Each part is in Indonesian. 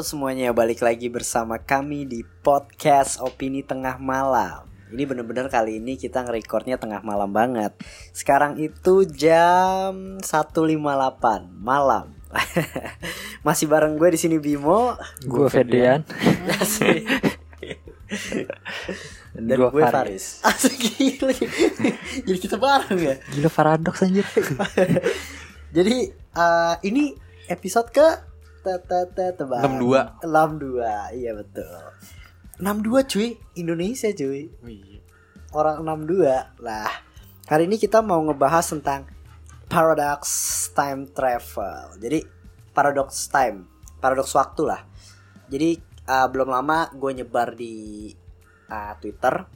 Halo semuanya, balik lagi bersama kami di podcast Opini Tengah Malam. Ini bener-bener kali ini kita ngerekordnya tengah malam banget. Sekarang itu jam 1.58 malam. Masih bareng gue di sini Bimo Gue Ferdian dan Gua gue Faris. Asik gila. Jadi kita bareng ya. Gila paradoks anjir Jadi eh, ini episode ke ta- tebak. 62. 62. Iya betul. 62 cuy, Indonesia cuy. Orang 62. Lah, hari ini kita mau ngebahas tentang paradox time travel. Jadi paradox time, paradox waktu lah. Jadi eh, belum lama gue nyebar di eh, Twitter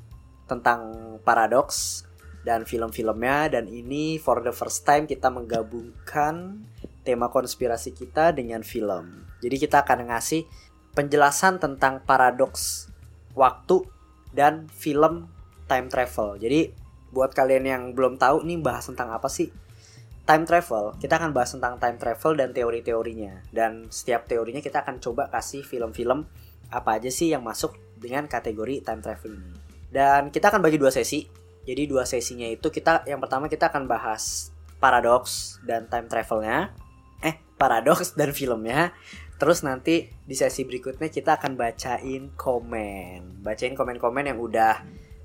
tentang paradox dan film-filmnya dan ini for the first time kita menggabungkan tema konspirasi kita dengan film. Jadi kita akan ngasih penjelasan tentang paradoks waktu dan film time travel. Jadi buat kalian yang belum tahu nih bahas tentang apa sih time travel, kita akan bahas tentang time travel dan teori-teorinya. Dan setiap teorinya kita akan coba kasih film-film apa aja sih yang masuk dengan kategori time travel ini. Dan kita akan bagi dua sesi. Jadi dua sesinya itu kita yang pertama kita akan bahas paradox dan time travelnya. Paradox dan filmnya. Terus nanti di sesi berikutnya kita akan bacain komen. Bacain komen-komen yang udah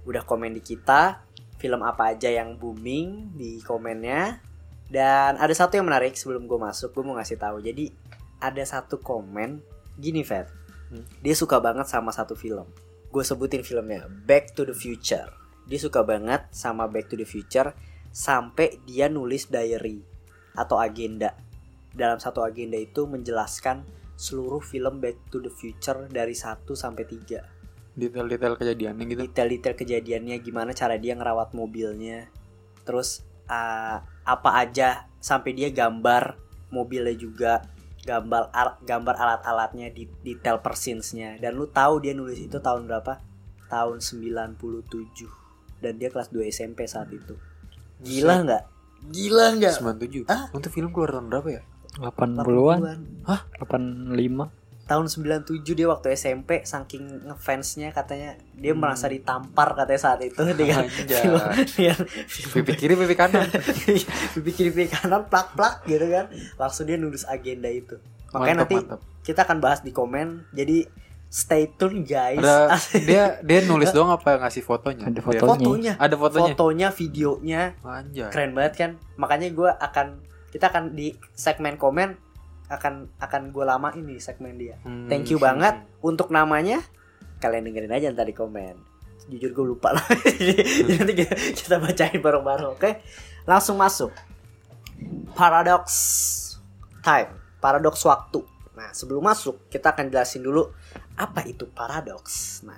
udah komen di kita. Film apa aja yang booming di komennya. Dan ada satu yang menarik sebelum gue masuk, gue mau ngasih tahu. Jadi ada satu komen gini, Fat. Dia suka banget sama satu film. Gue sebutin filmnya, Back to the Future. Dia suka banget sama Back to the Future sampai dia nulis diary atau agenda. Dalam satu agenda itu menjelaskan seluruh film Back to the Future dari 1 sampai 3 Detail-detail kejadiannya gitu. detail-detail kejadiannya gimana cara dia ngerawat mobilnya. Terus uh, apa aja sampai dia gambar mobilnya juga gambar al- gambar alat-alatnya di detail persinsnya. Dan lu tahu dia nulis itu tahun berapa? Tahun 97 dan dia kelas 2 SMP saat itu. Gila nggak? Gila nggak? 97. Hah? Untuk film keluar tahun berapa ya? 80-an 80-an. 85 tahun 97 dia waktu SMP saking ngefansnya katanya dia Hmm. merasa ditampar katanya saat itu dengan Pipi kiri, pipi kanan. pipi kiri pipi kanan plak plak gitu kan langsung dia nulis agenda itu makanya Mantap, nanti mantap. kita akan bahas di komen jadi stay tune guys Ada dia dia nulis doang apa ngasih fotonya? Ada fotonya. fotonya Ada fotonya. fotonya videonya Anjay. keren banget kan makanya gue akan kita akan di segmen komen akan akan gue lama ini segmen dia Hmm. Thank you banget untuk namanya. Kalian dengerin aja ntar di komen. Jujur gue lupa lah. Jadi nanti kita, kita bacain bareng-bareng, oke? Langsung masuk. Paradox time, paradox waktu. Nah, sebelum masuk, kita akan jelasin dulu apa itu paradox. Nah,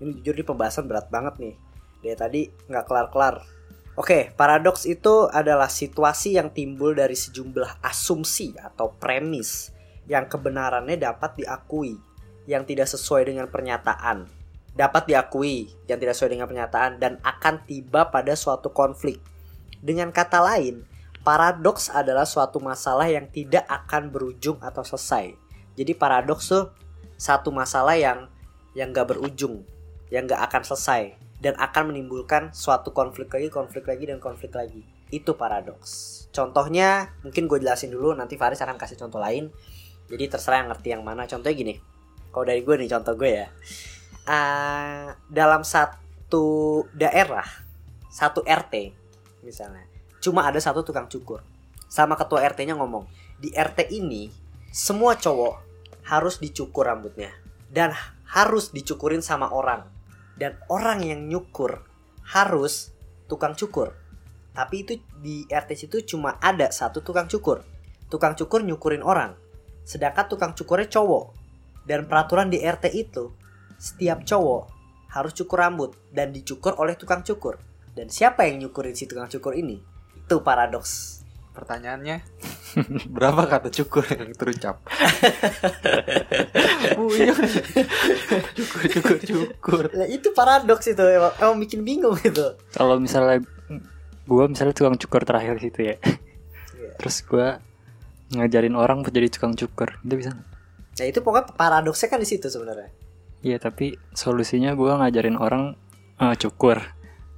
ini jujur di pembahasan berat banget nih. Dari tadi nggak kelar-kelar. Oke, paradoks itu adalah situasi yang timbul dari sejumlah asumsi atau premis yang kebenarannya dapat diakui yang tidak sesuai dengan pernyataan. Dapat diakui yang tidak sesuai dengan pernyataan dan akan tiba pada suatu konflik. Dengan kata lain paradoks adalah suatu masalah yang tidak akan berujung atau selesai. Jadi paradoks tuh satu masalah yang yang gak berujung yang gak akan selesai dan akan menimbulkan suatu konflik lagi konflik lagi dan konflik lagi itu paradoks contohnya mungkin gue jelasin dulu nanti Faris akan kasih contoh lain jadi terserah yang ngerti yang mana. Contohnya gini. Kalau dari gue nih contoh gue ya. Ah, dalam satu daerah, satu RT misalnya, cuma ada satu tukang cukur. Sama ketua RT-nya ngomong, di RT ini semua cowok harus dicukur rambutnya dan harus dicukurin sama orang. Dan orang yang nyukur harus tukang cukur. Tapi itu di RT situ cuma ada satu tukang cukur. Tukang cukur nyukurin orang sedangkan tukang cukurnya cowok dan peraturan di RT itu setiap cowok harus cukur rambut dan dicukur oleh tukang cukur. Dan siapa yang nyukurin si tukang cukur ini? Itu paradoks. Pertanyaannya berapa kata cukur yang terucap? oh iya. cukur cukur cukur. Nah, itu paradoks itu emang, emang bikin bingung gitu. Kalau misalnya gua misalnya tukang cukur terakhir situ ya. Iya. Terus gua ngajarin orang buat jadi tukang cukur. Itu bisa nggak? Nah, itu pokoknya paradoksnya kan di situ sebenarnya. Iya, tapi solusinya gua ngajarin orang eh, cukur.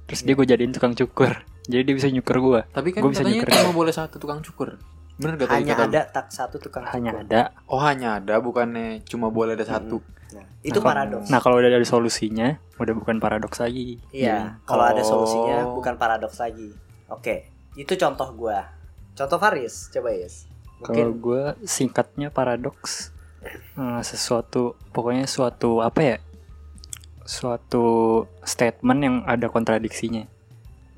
Terus dia gue jadiin tukang cukur. Jadi dia bisa nyukur gua. Tapi kan Gua bisa katanya nyukur. cuma boleh satu tukang cukur. Bener gak Hanya kata ada tak satu tukang Hanya cukur. ada. Oh hanya ada bukannya cuma boleh ada satu. Nah, itu Nah, kalau- paradoks. Nah, kalau udah ada solusinya, udah bukan paradoks lagi. Iya, kalau ada Oh. solusinya bukan paradoks lagi. Oke, itu contoh gua. Contoh Faris, coba Yes. Kalau gue singkatnya paradoks eh, sesuatu pokoknya suatu apa ya suatu statement yang ada kontradiksinya.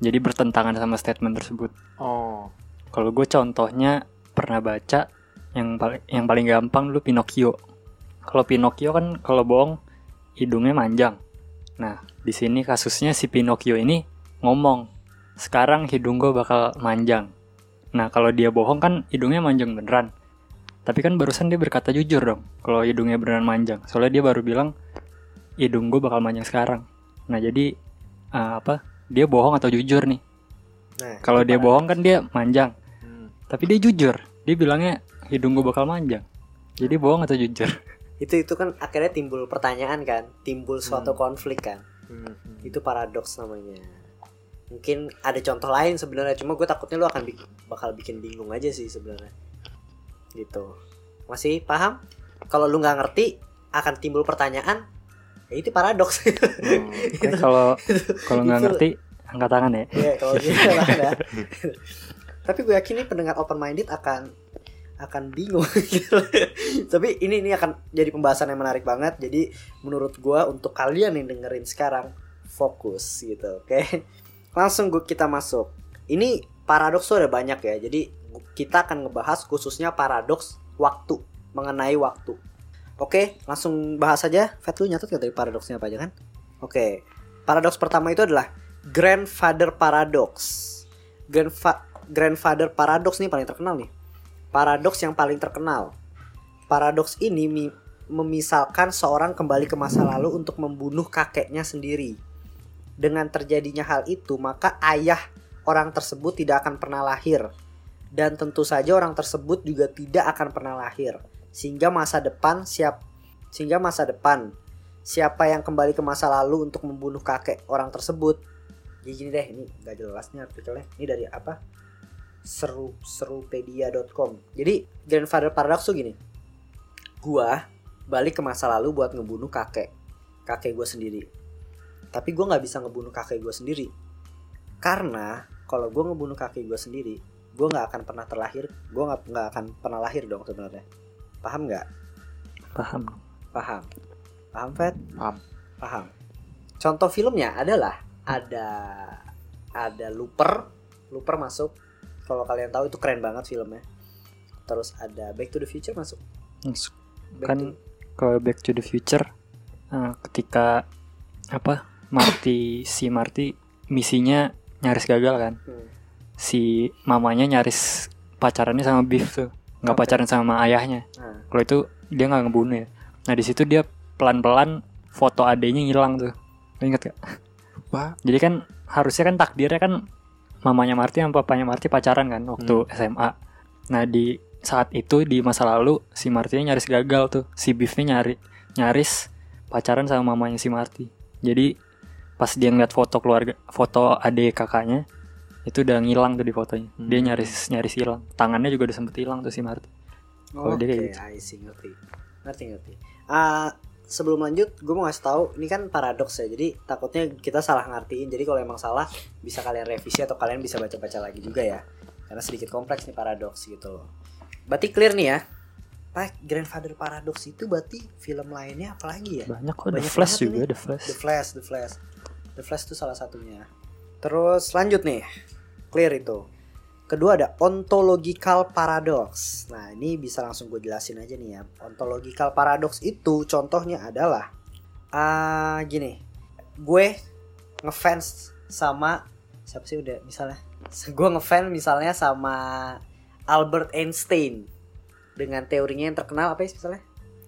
Jadi bertentangan sama statement tersebut. Oh. Kalau gue contohnya pernah baca yang paling yang paling gampang dulu Pinocchio. Kalau Pinocchio kan kalau bohong hidungnya manjang. Nah di sini kasusnya si Pinocchio ini ngomong sekarang hidung gue bakal manjang. Nah kalau dia bohong kan hidungnya manjang beneran. Tapi kan barusan dia berkata jujur dong kalau hidungnya beneran manjang. Soalnya dia baru bilang hidung gue bakal manjang sekarang. Nah jadi eh, apa? Dia bohong atau jujur nih? nah, Kalau dia bohong kan dia manjang. Hmm. Tapi dia jujur. Dia bilangnya hidung gue bakal manjang. Jadi bohong atau jujur? itu itu kan akhirnya timbul pertanyaan kan, timbul suatu konflik kan. Hmm. Itu paradoks namanya. Mungkin ada contoh lain sebenarnya, cuma gue takutnya lu akan bikin, bakal bikin bingung aja sih sebenarnya. Gitu. Masih paham? Kalau lu nggak ngerti akan timbul pertanyaan, ya itu paradoks. Hmm. Kalau kalau nggak ngerti angkat tangan ya. Iya, kalau gitu lah ada. Tapi gue yakin nih pendengar open minded akan akan bingung gitu. Tapi ini ini akan jadi pembahasan yang menarik banget. Jadi menurut gue untuk kalian yang dengerin sekarang fokus gitu, oke? Langsung gue kita masuk. Ini paradoks tuh ada banyak ya. Jadi kita akan ngebahas khususnya paradoks waktu mengenai waktu. Oke, langsung bahas aja. Fat lu nyatet gak tadi paradoksnya apa aja kan? Oke. Paradoks pertama itu adalah grandfather paradox. Grandfa- grandfather paradox nih paling terkenal nih. Paradoks yang paling terkenal. Paradoks ini mi- memisalkan seorang kembali ke masa lalu untuk membunuh kakeknya sendiri. Dengan terjadinya hal itu, maka ayah orang tersebut tidak akan pernah lahir. Dan tentu saja orang tersebut juga tidak akan pernah lahir. Sehingga masa depan siap sehingga masa depan siapa yang kembali ke masa lalu untuk membunuh kakek orang tersebut? Jadi gini deh ini nggak jelas nih artikelnya. Ini dari apa? Seru serupedia.com jadi grandfather paradox tuh gini. Gua balik ke masa lalu buat ngebunuh kakek kakek gue sendiri. Tapi gua nggak bisa ngebunuh kakek gue sendiri. Karena kalau gua ngebunuh kakek gue sendiri gua nggak akan pernah terlahir gua nggak akan pernah lahir dong sebenarnya paham nggak Paham. paham paham Fat Paham. paham contoh filmnya adalah ada ada looper looper masuk kalau kalian tahu itu keren banget filmnya terus ada Back to the Future masuk Masuk. Back Kan to- Kalau Back to the Future eh, ketika apa Marty si Marty misinya nyaris gagal kan. Hmm. Si mamanya nyaris pacarannya sama Biff tuh. Nggak pacaran sama ayahnya. Nah, Kalau itu dia nggak ngebunuh ya. Nah di situ dia pelan-pelan foto adenya ngilang tuh. Lo Ingat gak? Pak. Jadi kan harusnya kan takdirnya kan mamanya Marty sama papanya Marty pacaran kan waktu SMA. Nah di saat itu di masa lalu si Marty nyaris gagal tuh. Si Biffnya nyari nyaris pacaran sama mamanya si Marty. Jadi pas dia ngeliat foto keluarga, foto adik kakaknya itu udah ngilang tuh di fotonya. Dia Hmm. nyaris nyaris hilang. Tangannya juga udah sempet hilang tuh si Marty. Kalau Oke, dia kayak gitu. I see, ngerti. Ngerti, ngerti. Ah, sebelum lanjut, gue mau ngasih tahu, ini kan paradoks ya. Jadi takutnya kita salah ngertiin. Jadi kalau emang salah, bisa kalian revisi atau kalian bisa baca-baca lagi juga ya. Karena sedikit kompleks nih paradoks gitu loh. Berarti clear nih ya. Pak, Grandfather Paradox itu berarti film lainnya apa lagi ya? Banyak kok The Banyak Flash banget juga, ini. The Flash. The Flash, The Flash. The Flash itu salah satunya. Terus lanjut nih. Clear itu. Kedua ada ontological paradox. Nah, ini bisa langsung gue jelasin aja nih ya. Ontological paradox itu contohnya adalah ah gini gue ngefans sama siapa sih udah misalnya gue ngefans misalnya sama Albert Einstein dengan teorinya yang terkenal apa sih misalnya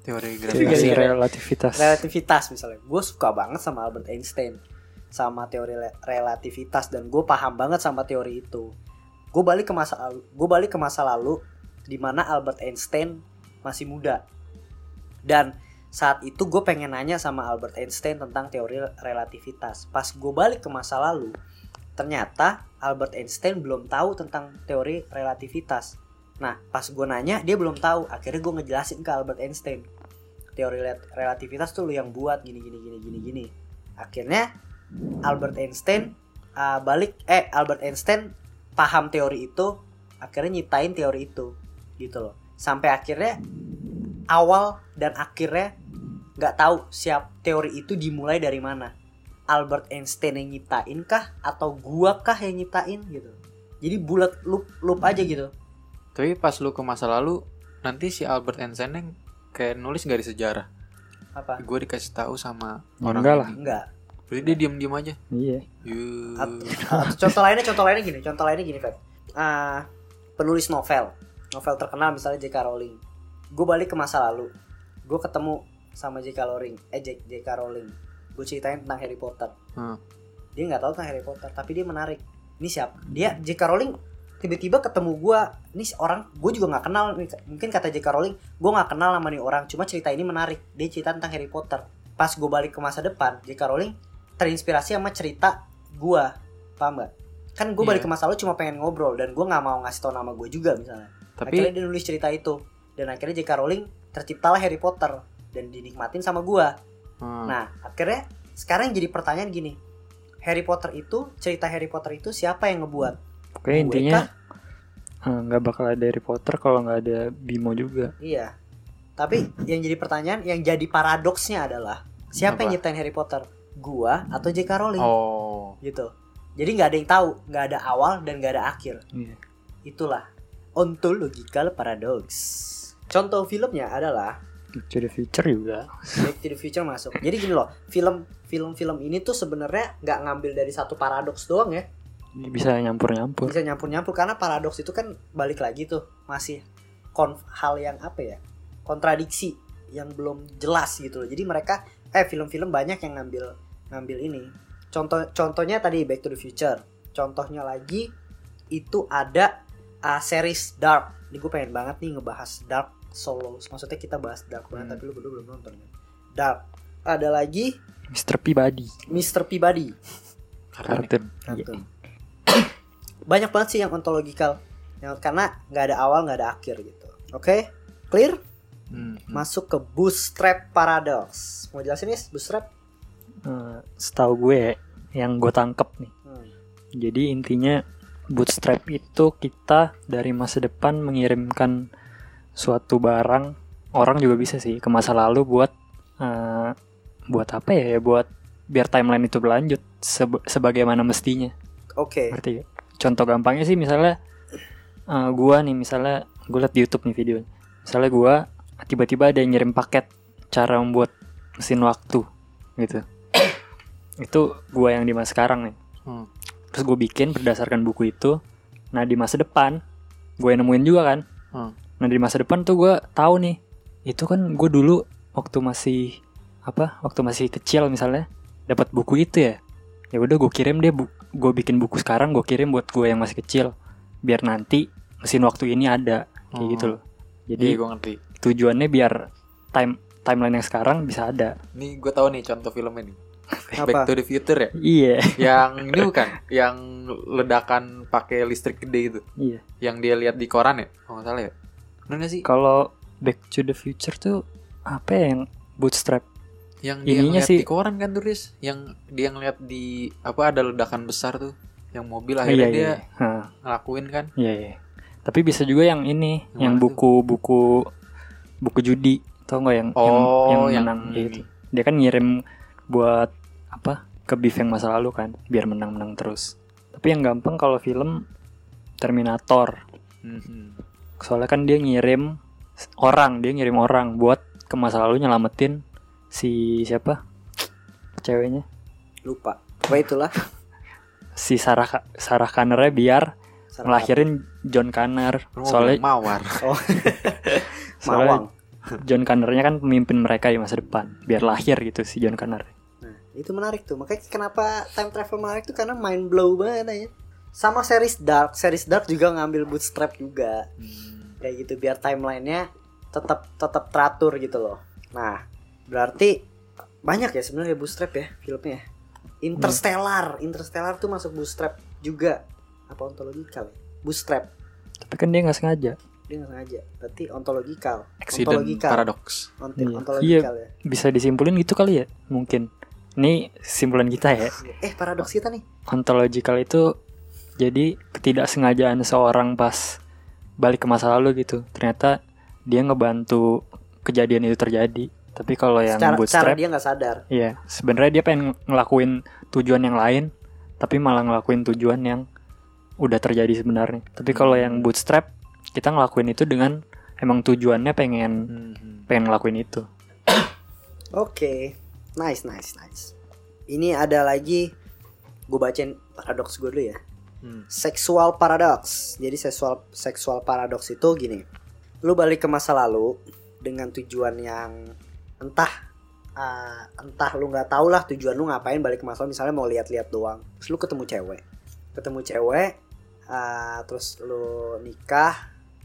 Teori gravitasi. relativitas. relativitas misalnya gue suka banget sama Albert Einstein sama teori relativitas dan gue paham banget sama teori itu gue balik ke masa gue balik ke masa lalu di mana Albert Einstein masih muda. Dan saat itu gue pengen nanya sama Albert Einstein tentang teori relativitas. Pas gue balik ke masa lalu ternyata Albert Einstein belum tahu tentang teori relativitas. Nah pas gue nanya dia belum tahu. Akhirnya gue ngejelasin ke Albert Einstein teori rel- relativitas tuh lu yang buat gini gini gini gini gini. Akhirnya Albert Einstein uh, balik eh Albert Einstein paham teori itu akhirnya nyiptain teori itu gitu loh. Sampai akhirnya awal dan akhirnya nggak tahu siap teori itu dimulai dari mana. Albert Einstein yang nyiptain kah atau gua kah yang nyiptain gitu. Jadi bulat loop loop aja gitu. Tapi pas lu ke masa lalu, nanti si Albert Einstein yang kayak nulis nggak di sejarah. apa? Gue dikasih tahu sama orang enggak lah. enggak Berarti dia diam-diam aja. Iya. Contoh lainnya contoh lainnya gini contoh lainnya gini Feb Ah, penulis novel novel terkenal misalnya J.K. Rowling gue balik ke masa lalu gue ketemu sama J.K. Rowling eh J- J.K. Rowling gue ceritain tentang Harry Potter Hmm. dia nggak tahu tentang Harry Potter tapi dia menarik ini siapa dia J.K. Rowling tiba-tiba ketemu gue ini orang gue juga nggak kenal mungkin kata J.K. Rowling gue nggak kenal sama nih orang cuma cerita ini menarik dia cerita tentang Harry Potter pas gue balik ke masa depan J.K. Rowling terinspirasi sama cerita gue paham gak kan gue balik Iya. ke masa lalu cuma pengen ngobrol dan gue nggak mau ngasih tau nama gue juga misalnya akhirnya Tapi dia nulis cerita itu dan akhirnya J.K. Rowling terciptalah Harry Potter dan dinikmatin sama gue hmm, Nah, akhirnya sekarang yang jadi pertanyaan gini. Harry Potter itu, cerita Harry Potter itu siapa yang ngebuat? Oke Gue intinya eh, nggak bakal ada Harry Potter kalau nggak ada Bimo juga. Iya. Tapi yang jadi pertanyaan, yang jadi paradoksnya adalah siapa yang Apa? nyiptain Harry Potter? Gua atau J.K. Rowling? oh, Gitu. Jadi nggak ada yang tahu, nggak ada awal dan nggak ada akhir. Iya. Itulah ontological paradox. Contoh filmnya adalah Back to the Future juga. Back to the Future masuk. Jadi gini loh, film film-film ini tuh sebenarnya nggak ngambil dari satu paradoks doang ya. Bisa nyampur-nyampur. bisa nyampur-nyampur karena paradoks itu kan balik lagi tuh masih kon hal yang apa ya kontradiksi yang belum jelas gitu loh jadi mereka eh film-film banyak yang ngambil ngambil ini contoh contohnya tadi Back to the Future contohnya lagi itu ada uh, series Dark ini gue pengen banget nih ngebahas Dark Solo maksudnya kita bahas Dark banget Hmm. tapi lu berdua belum nonton kan Dark ada lagi Mr. Peabody. Mr. Peabody Kartun. Kartun. banyak banget sih yang ontological yang karena nggak ada awal nggak ada akhir gitu oke clear hmm, hmm. masuk ke bootstrap paradox mau jelasin nih bootstrap Eh, setahu gue yang gue tangkep nih. Hmm. Jadi intinya bootstrap itu kita dari masa depan mengirimkan suatu barang orang juga bisa sih ke masa lalu buat eh, buat apa ya ya buat biar timeline itu berlanjut sebagaimana mestinya. oke Ngerti gak? Contoh gampangnya sih misalnya eh, gua nih misalnya gue liat di YouTube nih video. Misalnya gua tiba-tiba ada yang ngirim paket cara membuat mesin waktu gitu. Itu gua yang di masa sekarang nih. Hmm. Terus gue bikin berdasarkan buku itu. Nah di masa depan gue nemuin juga kan. Hmm. Nah di masa depan tuh gue tahu nih. Itu kan gue dulu waktu masih apa? Waktu masih kecil misalnya dapat buku itu ya. Ya udah gue kirim deh. Bu gue bikin buku sekarang gue kirim buat gue yang masih kecil. Biar nanti mesin waktu ini ada kayak Oh. gitu loh. Iya, Jadi gue ngerti. tujuannya biar time timeline yang sekarang bisa ada. Nih gue tahu nih contoh filmnya nih. Apa? Back to the Future ya. Iya. Yang ini bukan, yang ledakan pakai listrik gede itu. iya. Yang dia lihat di koran ya? Oh, nggak salah ya? Bener nggak sih? Kalau Back to the Future tuh apa ya yang bootstrap? Yang dia ininya ngeliat sih- di koran kan turis, yang dia ngeliat di apa ada ledakan besar tuh, yang mobil Iya, akhirnya iya, dia iya. Ngelakuin kan? Iya, iya. Tapi bisa juga yang ini, Yang yang buku-buku buku judi, tau nggak yang Oh, yang, yang, menang ini. gitu. Dia kan ngirim buat apa? Ke beef yang masa lalu kan, biar menang-menang terus. Tapi yang gampang kalau film Terminator. Mhm. Soalnya kan dia ngirim orang, dia ngirim orang buat ke masa lalu nyelamatin si siapa? ceweknya lupa Pokoknya itulah si Sarah Sarah Connornya biar Sarah ngelahirin John Connor bilang soalnya mawar. oh soalnya Mawang John Connornya kan pemimpin mereka di masa depan biar lahir gitu si John Connor itu menarik tuh. Makanya kenapa time travel menarik tuh karena mind blow banget ya. Sama series Dark, series Dark juga ngambil bootstrap juga. Hmm. Kayak gitu biar timelinenya tetap tetap teratur gitu loh. Nah, berarti banyak ya sebenarnya bootstrap ya filmnya. Interstellar, Interstellar tuh masuk bootstrap juga. Apa ontologikal ya? Bootstrap. tapi kan dia nggak sengaja Dia nggak sengaja. Berarti ontologikal. Accident ontologikal. paradox. Ont- Iya. ontologikal ya. bisa disimpulin gitu kali ya mungkin ini simpulan kita ya Eh, paradoks kita nih. ontological itu jadi ketidaksengajaan seorang pas balik ke masa lalu gitu ternyata dia ngebantu kejadian itu terjadi tapi kalau yang Secara, cara bootstrap dia nggak sadar. Iya, sebenarnya dia pengen ngelakuin tujuan yang lain, tapi malah ngelakuin tujuan yang udah terjadi sebenarnya. Tapi kalau yang bootstrap, kita ngelakuin itu dengan emang tujuannya pengen Hmm. pengen ngelakuin itu. Oke, nice, nice, nice. Ini ada lagi, gue bacain paradoks gue dulu ya. Hmm. Seksual paradox. Jadi seksual seksual paradox itu gini. Lu balik ke masa lalu dengan tujuan yang entah ah, entah lu nggak tahu lah tujuan lu ngapain balik ke masa lalu misalnya mau lihat-lihat doang. Terus lu ketemu cewek. Ketemu cewek ah, terus lu nikah,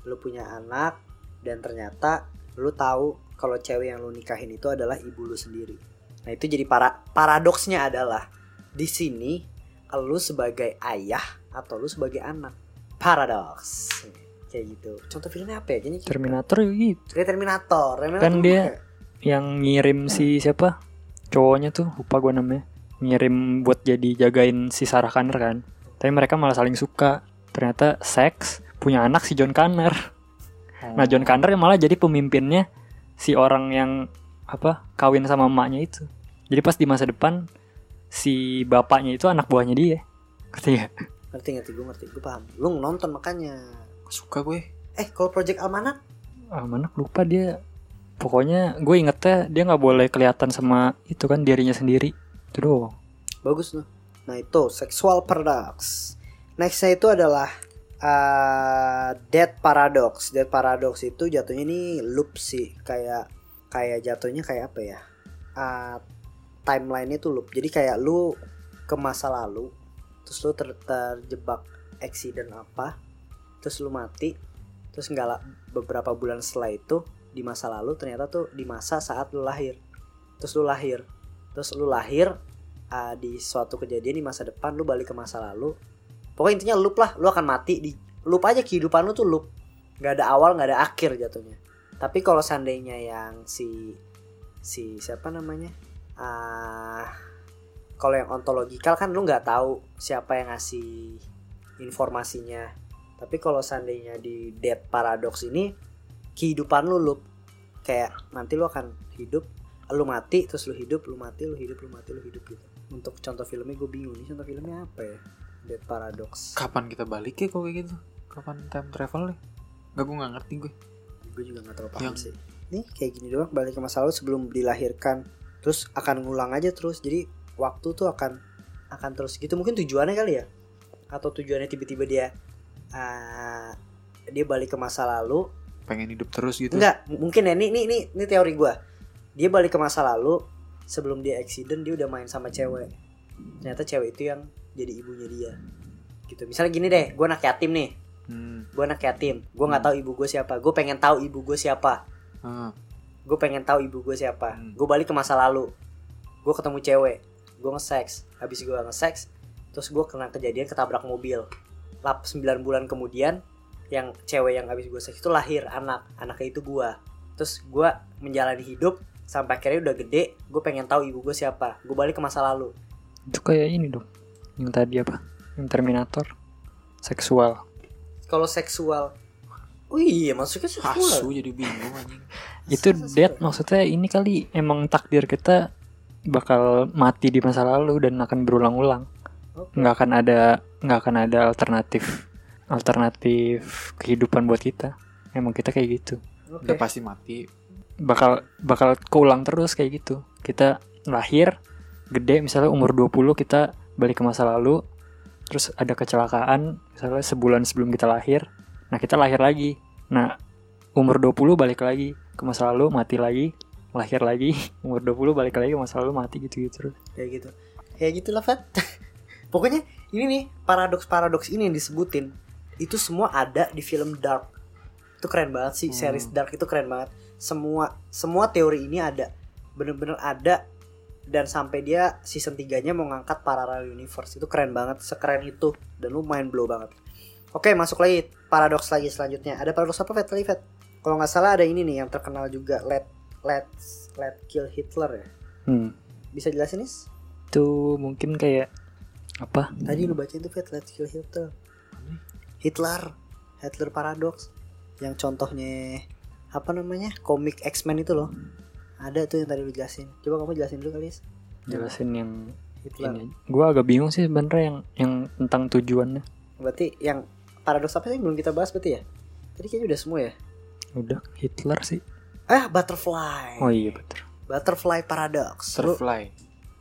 lu punya anak dan ternyata lu tahu kalau cewek yang lu nikahin itu adalah ibu lu sendiri. Nah, itu jadi para paradoksnya adalah di sini lu sebagai ayah atau lu sebagai anak. Paradoks. Kayak gitu. Contoh filmnya apa ya? Kayaknya kayak- Terminator ya gitu. kayak Terminator. Terminator Kan dia- kayak- Yang ngirim si siapa? Cowoknya tuh lupa gue namanya. Ngirim buat jadi jagain si Sarah Connor kan. Tapi mereka malah saling suka. Ternyata seks punya anak si John Connor. Nah John Connor yang malah jadi pemimpinnya si orang yang apa kawin sama emaknya itu. Jadi pas di masa depan si bapaknya itu anak buahnya dia. Ngerti ya? ngerti ngerti gue ngerti gue paham. Lu nonton makanya. Suka gue. Eh kalau Project Almanac Ah, mana lupa dia. Pokoknya gue ingetnya dia nggak boleh kelihatan sama itu kan dirinya sendiri. Itu doang. bagus tuh. Nah itu seksual paradox. Nextnya itu adalah uh, dead paradox. Dead paradox itu jatuhnya ini loop sih, kayak kayak jatuhnya kayak apa ya? Uh, timeline itu loop. Jadi kayak lu ke masa lalu, terus lu ter- terjebak accident apa, terus lu mati, terus nggak beberapa bulan setelah itu di masa lalu ternyata tuh di masa saat lu lahir, terus lu lahir, terus lu lahir uh, di suatu kejadian di masa depan lu balik ke masa lalu. Pokoknya intinya loop lah. Lu akan mati di loop aja kehidupan lu tuh loop. Nggak ada awal nggak ada akhir jatuhnya tapi kalau seandainya yang si si siapa namanya ah kalau yang ontologikal kan lu nggak tahu siapa yang ngasih informasinya tapi kalau seandainya di dead paradox ini kehidupan lu loop kayak nanti lu akan hidup lu mati terus lu hidup lu mati lu hidup lu mati lu hidup gitu untuk contoh filmnya gue bingung nih contoh filmnya apa ya Dead Paradox Kapan kita balik ya kalau kayak gitu? Kapan time travel ya? Gak gue gak ngerti gue. Gue juga gak terlalu paham Yang- sih. Nih kayak gini doang balik ke masa lalu sebelum dilahirkan. Terus akan ngulang aja terus jadi waktu tuh akan akan terus gitu. Mungkin tujuannya kali ya? Atau tujuannya tiba-tiba dia ah, dia balik ke masa lalu? Pengen hidup terus gitu. enggak mungkin ya ini ini ini, ini teori gue dia balik ke masa lalu sebelum dia accident dia udah main sama cewek. Ternyata cewek itu yang jadi ibunya dia. Gitu. Misalnya gini deh gue anak yatim nih Hmm. gue anak yatim gue nggak tahu ibu gue siapa gue pengen tahu ibu gue siapa Ah. gue pengen tahu ibu gue siapa Hmm. gue balik ke masa lalu gue ketemu cewek gue nge-sex habis gue nge-sex terus gue kena kejadian ketabrak mobil lap 9 bulan kemudian yang cewek yang habis gue seks itu lahir anak anaknya itu gue terus gue menjalani hidup sampai akhirnya udah gede gue pengen tahu ibu gue siapa gue balik ke masa lalu Itu kayak ini dong. Yang tadi apa? Yang Terminator. Seksual. Kalau seksual oh iya maksudnya seksual Asu jadi bingung anjing. Itu dead maksudnya ini kali emang takdir kita bakal mati di masa lalu dan akan berulang-ulang. Oke. Nggak akan ada nggak akan ada alternatif alternatif kehidupan buat kita. Emang kita kayak gitu. Oke. Udah pasti mati. Bakal bakal keulang terus kayak gitu. Kita lahir gede misalnya umur 20 kita balik ke masa lalu terus ada kecelakaan misalnya sebulan sebelum kita lahir nah kita lahir lagi. Nah umur 20 balik lagi ke masa lalu mati lagi lahir lagi. Umur 20 balik lagi ke masa lalu mati gitu gitu. Kayak gitu kayak gitulah Fat. Pokoknya ini nih paradoks paradoks ini yang disebutin. Itu semua ada di film Dark. Itu keren banget sih Hmm. series Dark itu keren banget. Semua semua teori ini ada. Bener-bener ada dan sampai dia season 3 nya mau ngangkat parallel universe. Itu keren banget sekeren itu. Dan lu main blow banget. Oke masuk lagi. Paradoks lagi selanjutnya. Ada paradoks apa kali Fat? Kalau nggak salah ada ini nih yang terkenal juga. Let let's let kill Hitler ya? Hmm. bisa jelasin nis itu mungkin kayak apa? Tadi lu bacain tuh Fat Let's Kill Hitler. Hitler. Hitler Paradox. Yang contohnya Apa namanya? Komik X-Men itu loh Ada tuh yang tadi lu jelasin. Coba kamu jelasin dulu kali jelasin yang Hitler. ini gue agak bingung sih sebenarnya yang yang tentang tujuannya. Berarti yang Paradox apa sih yang belum kita bahas berarti ya? Tadi kayaknya udah semua ya? Udah Hitler sih. Ah Butterfly. Oh iya betul. Butterfly Paradox. Lu Butterfly.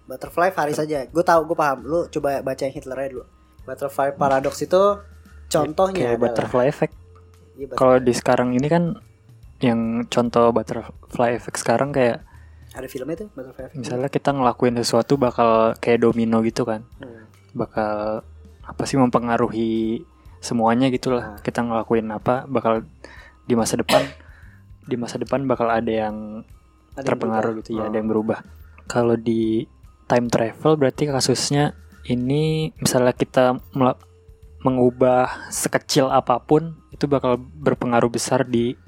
Butterfly Faris aja. Gue tahu gue paham. Lu coba baca yang Hitler aja dulu. Butterfly Paradox itu Contohnya kayak adalah butterfly effect. Iya, kalau di sekarang ini kan yang contoh butterfly effect sekarang kayak Ada filmnya tuh Butterfly Effect misalnya kita ngelakuin sesuatu bakal kayak domino gitu kan Hmm. bakal apa sih mempengaruhi semuanya gitu lah Nah. kita ngelakuin apa bakal di masa depan di masa depan bakal ada yang Ada yang terpengaruh berubah. gitu ya Oh. ada yang berubah kalau di time travel berarti kasusnya ini misalnya kita mengubah sekecil apa pun itu bakal berpengaruh besar di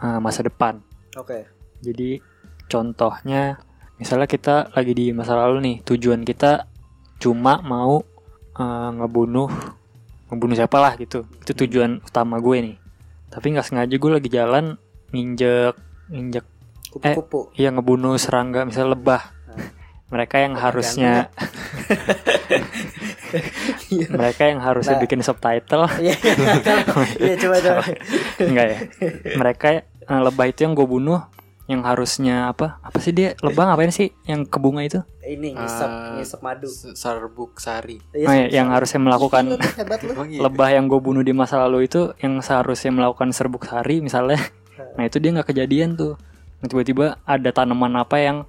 uh, masa depan. Oke. Jadi contohnya misalnya kita lagi di masa lalu nih tujuan kita cuma mau uh, ngebunuh ngebunuh siapa lah gitu. Itu tujuan utama gue nih. Tapi nggak sengaja gue lagi jalan nginjek nginjek Kupu-kupu. Iya ngebunuh serangga misalnya lebah. Mereka yang harusnya mereka yang harusnya Nah. bikin subtitle Iya, iya coba coba. enggak ya. Mereka eh, lebah itu yang gue bunuh yang harusnya apa? Apa sih dia lebah ngapain sih yang ke bunga itu? Ini ngisep, Ah, ngisep madu. S- Sarbuk Sari. Iya, Oh, iya, ngisep yang harusnya melakukan iya? lebah yang gue bunuh di masa lalu itu yang seharusnya melakukan serbuk sari misalnya. Nah itu dia nggak kejadian tuh. Nah, Tiba-tiba ada tanaman apa yang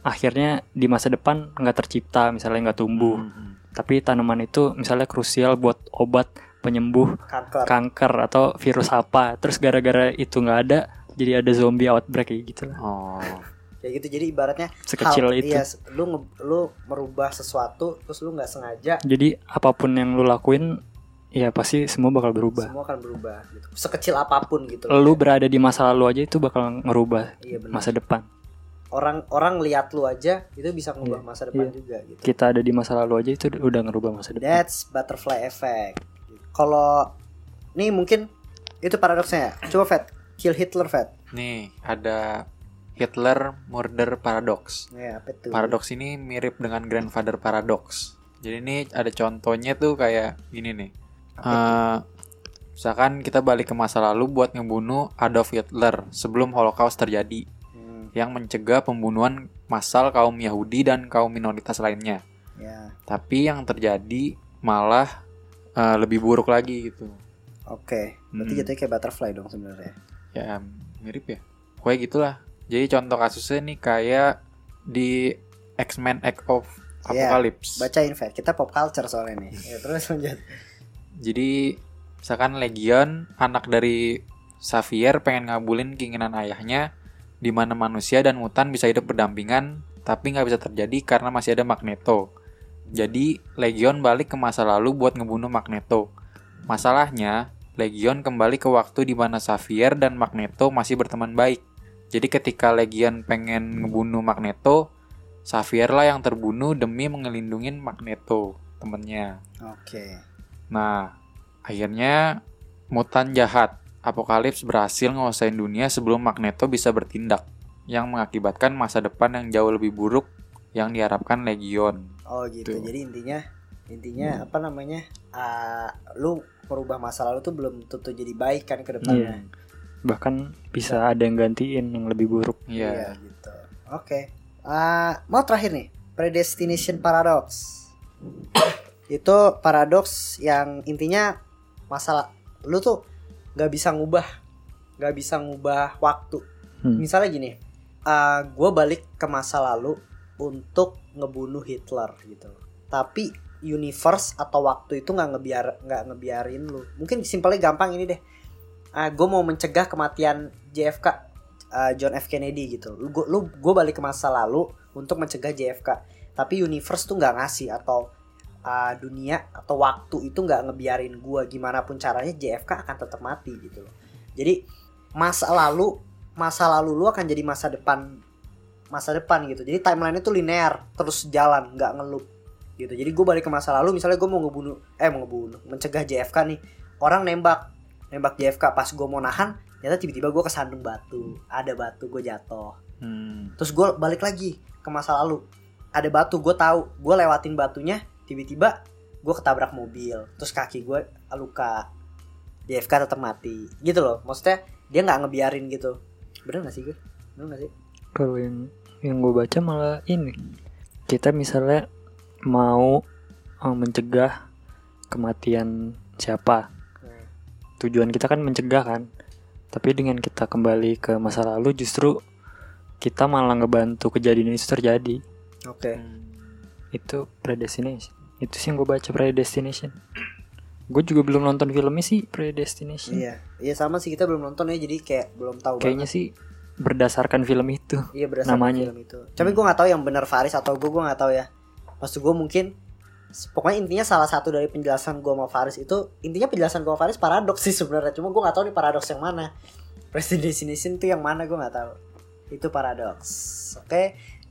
akhirnya di masa depan nggak tercipta misalnya nggak tumbuh. Hmm. Tapi tanaman itu misalnya krusial buat obat penyembuh Kanker. kanker atau virus apa terus gara-gara itu nggak ada jadi ada zombie outbreak kayak gitu lah Oh. Kayak gitu jadi ibaratnya sekecil hal- itu Iya, lu nge- lu merubah sesuatu terus lu nggak sengaja jadi apa pun yang lu lakuin ya pasti semua bakal berubah semua akan berubah gitu. Sekecil apa pun gitu. lu berada di masa lalu aja itu bakal ngerubah Iya masa depan Orang orang lihat lu aja itu bisa ngubah Iya, masa depan iya. juga gitu. kita ada di masa lalu aja itu udah ngerubah masa depan That's butterfly effect. Kalau nih mungkin itu paradoksnya. ya. Coba Fat, kill Hitler Fat. Nih, ada Hitler Murder Paradox. Ya, apa tuh? Paradox ini mirip dengan Grandfather Paradox. Jadi ini ada contohnya tuh kayak gini nih. Eh, misalkan kita balik ke masa lalu buat ngebunuh Adolf Hitler sebelum Holocaust terjadi yang mencegah pembunuhan massal kaum Yahudi dan kaum minoritas lainnya. ya, Tapi yang terjadi malah eh, lebih buruk lagi gitu. oke. Berarti Hmm. jatuhnya kayak butterfly dong sebenarnya. Ya mirip ya. Pokoknya gitulah. Jadi contoh kasusnya nih kayak di X-Men Act of Iya, Apocalypse. Bacain Fat. Kita pop culture soalnya nih. Ya, terus lanjut. Jadi misalkan Legion anak dari Xavier pengen ngabulin keinginan ayahnya di mana manusia dan mutan bisa hidup berdampingan tapi nggak bisa terjadi karena masih ada Magneto. Jadi Legion balik ke masa lalu buat ngebunuh Magneto. Masalahnya Legion kembali ke waktu di mana Xavier dan Magneto masih berteman baik. Jadi ketika Legion pengen ngebunuh Magneto, Xavier lah yang terbunuh demi ngelindungin Magneto, temennya. Oke. Nah, akhirnya mutan jahat Apokalips berhasil menguasai dunia sebelum Magneto bisa bertindak, yang mengakibatkan masa depan yang jauh lebih buruk yang diharapkan Legion. Oh gitu. Tuh. Jadi intinya intinya apa namanya? ah, lu merubah masa lalu tuh belum tentu jadi baik kan ke depannya. Iya. bahkan bisa ada yang gantiin yang lebih buruk Iya. gitu. Oke. Ah, mau terakhir nih. predestination paradox. itu paradox yang intinya masalah lu tuh nggak bisa ngubah, nggak bisa ngubah waktu. Hmm. Misalnya gini, gue balik ke masa lalu untuk ngebunuh Hitler gitu. Tapi universe atau waktu itu nggak ngebiar nggak ngebiarin lu. Mungkin simpelnya gampang ini deh. gue mau mencegah kematian JFK uh, John F Kennedy gitu. Lu gue balik ke masa lalu untuk mencegah JFK. Tapi universe tuh nggak ngasih atau uh, dunia atau waktu itu nggak ngebiarin gue gimana pun caranya JFK akan tetap mati gitu loh. Jadi masa lalu masa lalu lu akan jadi masa depan masa depan gitu. Jadi timeline itu linear terus jalan nggak ngelup gitu. Jadi gue balik ke masa lalu misalnya gue mau ngebunuh eh mau ngebunuh mencegah JFK nih orang nembak nembak JFK pas gue mau nahan ternyata tiba-tiba gue kesandung batu ada batu gue jatuh Hmm. terus gue balik lagi ke masa lalu ada batu gue tahu gue lewatin batunya tiba-tiba gue ketabrak mobil terus kaki gue luka JFK tetap mati gitu loh maksudnya dia nggak ngebiarin gitu bener gak sih gue bener gak sih Kalau yang yang gue baca malah ini. Kita misalnya mau eh, mencegah kematian siapa. Tujuan kita kan mencegah kan. Tapi dengan kita kembali ke masa lalu justru kita malah ngebantu kejadian itu terjadi. oke Itu predestination. Itu sih yang gue baca predestination. Gue juga belum nonton filmnya sih predestination. iya iya sama sih kita belum nonton ya jadi kayak belum tahu Kayaknya banget. sih berdasarkan film itu. iya berdasarkan namanya. film itu tapi gue nggak tahu yang benar Faris atau gue gue nggak tahu ya maksud gue mungkin pokoknya intinya salah satu dari penjelasan gue sama Faris itu intinya penjelasan gue sama Faris paradoks sih sebenarnya cuma gue nggak tahu nih paradoks yang mana predestination tuh yang mana gue nggak tahu itu paradoks oke